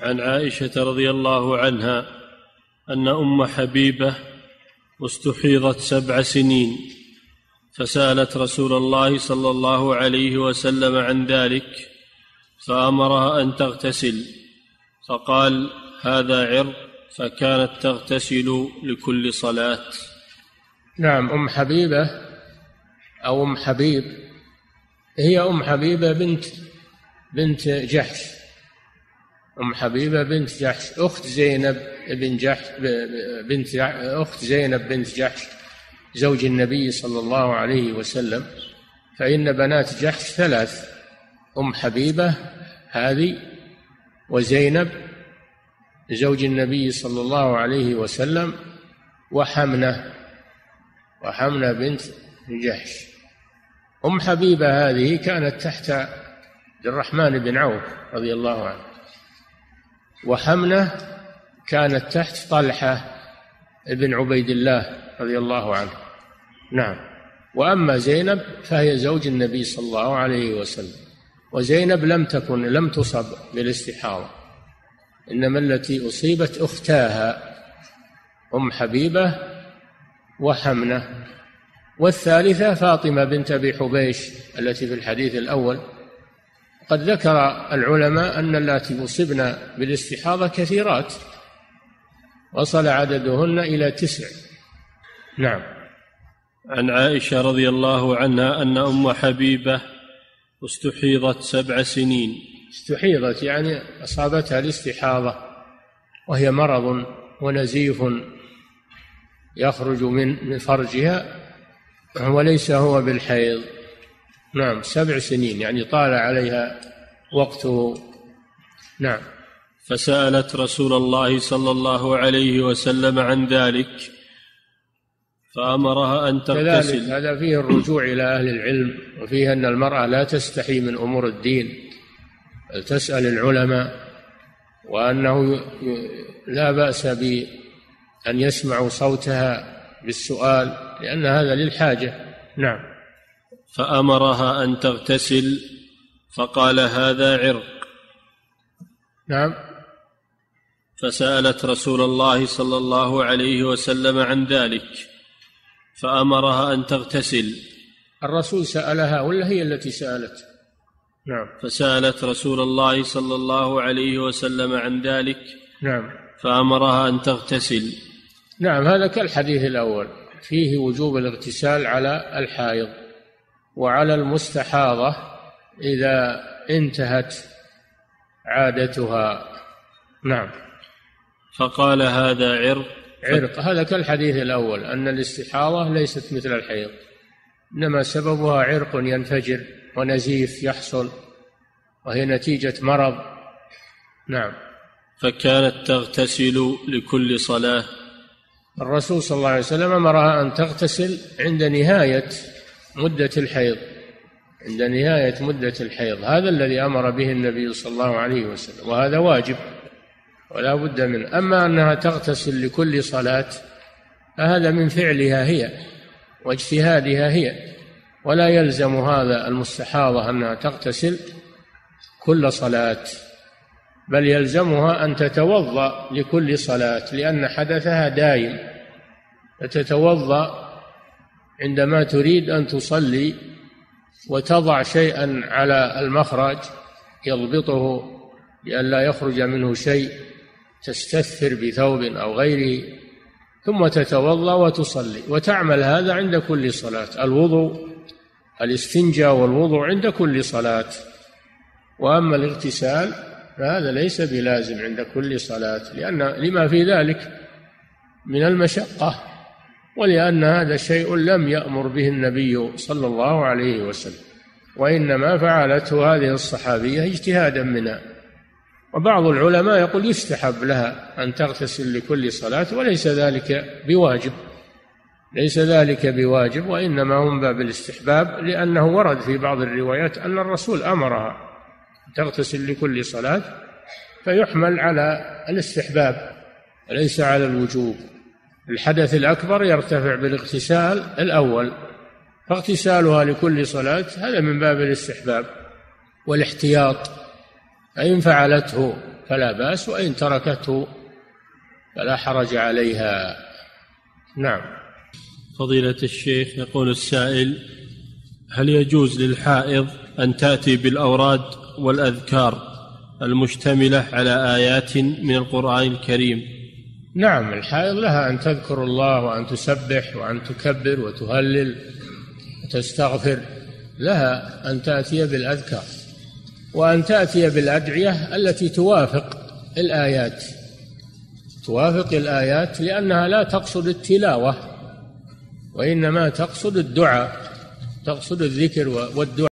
عن عائشة رضي الله عنها أن أم حبيبة استحيضت سبع سنين فسألت رسول الله صلى الله عليه وسلم عن ذلك فأمرها أن تغتسل فقال هذا عرق فكانت تغتسل لكل صلاة. نعم أم حبيبة أو أم حبيب هي أم حبيبة بنت بنت جحش. أم حبيبة بنت جحش أخت زينب بن جحش بنت أخت زينب بنت جحش زوج النبي صلى الله عليه وسلم. فإن بنات جحش ثلاث أم حبيبة هذه وزينب زوج النبي صلى الله عليه وسلم وحمنة وحمنة بنت جحش. أم حبيبة هذه كانت تحت عبد الرحمن بن عوف رضي الله عنه. وحمنة كانت تحت طلحة بن عبيد الله رضي الله عنه. نعم. وأما زينب فهي زوج النبي صلى الله عليه وسلم. وزينب لم تكن لم تصب بالاستحاضة. إنما التي أصيبت أختاها أم حبيبة وحمنة. والثالثة فاطمة بنت أبي حبيش التي في الحديث الأول قد ذكر العلماء أن اللاتي أصبن بالاستحاضة كثيرات وصل عددهن إلى تسع. نعم. عن عائشة رضي الله عنها أن أم حبيبة استحيضت سبع سنين. استحيضت يعني أصابتها الاستحاضة وهي مرض ونزيف يخرج من فرجها وليس هو بالحيض. نعم. سبع سنين يعني طال عليها وقته نعم. فسألت رسول الله صلى الله عليه وسلم عن ذلك فأمرها أن تغتسل. هذا فيه الرجوع إلى أهل العلم وفيه أن المرأة لا تستحي من أمور الدين. بل تسأل العلماء وأنه لا بأس بأن يسمعوا صوتها بالسؤال لأن هذا للحاجة. نعم. فأمرها أن تغتسل فقال هذا عرق. نعم. فسألت رسول الله صلى الله عليه وسلم عن ذلك فأمرها أن تغتسل. الرسول سألها ولا هي التي سألت؟ نعم. فسألت رسول الله صلى الله عليه وسلم عن ذلك نعم. فأمرها أن تغتسل. نعم هذا كالحديث الأول فيه وجوب الاغتسال على الحائض. وعلى المستحاضة إذا انتهت عادتها. نعم. فقال هذا عرق. عرق. هذا كالحديث الأول أن الاستحاضة ليست مثل الحيض. إنما سببها عرق ينفجر ونزيف يحصل وهي نتيجة مرض. نعم. فكانت تغتسل لكل صلاة. الرسول صلى الله عليه وسلم أمرها أن تغتسل عند نهاية مدة الحيض عند نهاية مدة الحيض هذا الذي أمر به النبي صلى الله عليه وسلم وهذا واجب ولا بد منه. أما أنها تغتسل لكل صلاة فهذا من فعلها هي واجتهادها هي ولا يلزم هذا المستحاضة أنها تغتسل كل صلاة بل يلزمها أن تتوضأ لكل صلاة لأن حدثها دائم فتتوضأ عندما تريد أن تصلي وتضع شيئا على المخرج يضبطه لئلا يخرج منه شيء تستثر بثوب أو غيره ثم تتوضأ وتصلي. وتعمل هذا عند كل صلاة. الوضوء الاستنجاء والوضوء عند كل صلاة. وأما الاغتسال فهذا ليس بلازم عند كل صلاة لأن لما في ذلك من المشقة. ولأن هذا شيء لم يأمر به النبي صلى الله عليه وسلم وإنما فعلته هذه الصحابية اجتهادا منها. وبعض العلماء يقول يستحب لها أن تغتسل لكل صلاة وليس ذلك بواجب. ليس ذلك بواجب وإنما هم باب الاستحباب لأنه ورد في بعض الروايات أن الرسول أمرها تغتسل لكل صلاة فيحمل على الاستحباب وليس على الوجوب. الحدث الأكبر يرتفع بالاغتسال الأول فاغتسالها لكل صلاة هذا من باب الاستحباب والاحتياط. فإن فعلته فلا بأس وإن تركته فلا حرج عليها. نعم. فضيلة الشيخ يقول السائل هل يجوز للحائض أن تأتي بالأوراد والأذكار المشتملة على آيات من القرآن الكريم؟ نعم الحائض لها أن تذكر الله وأن تسبح وأن تكبر وتهلل وتستغفر لها أن تأتي بالأذكار وأن تأتي بالأدعية التي توافق الآيات. توافق الآيات لأنها لا تقصد التلاوة وإنما تقصد الدعاء تقصد الذكر والدعاء.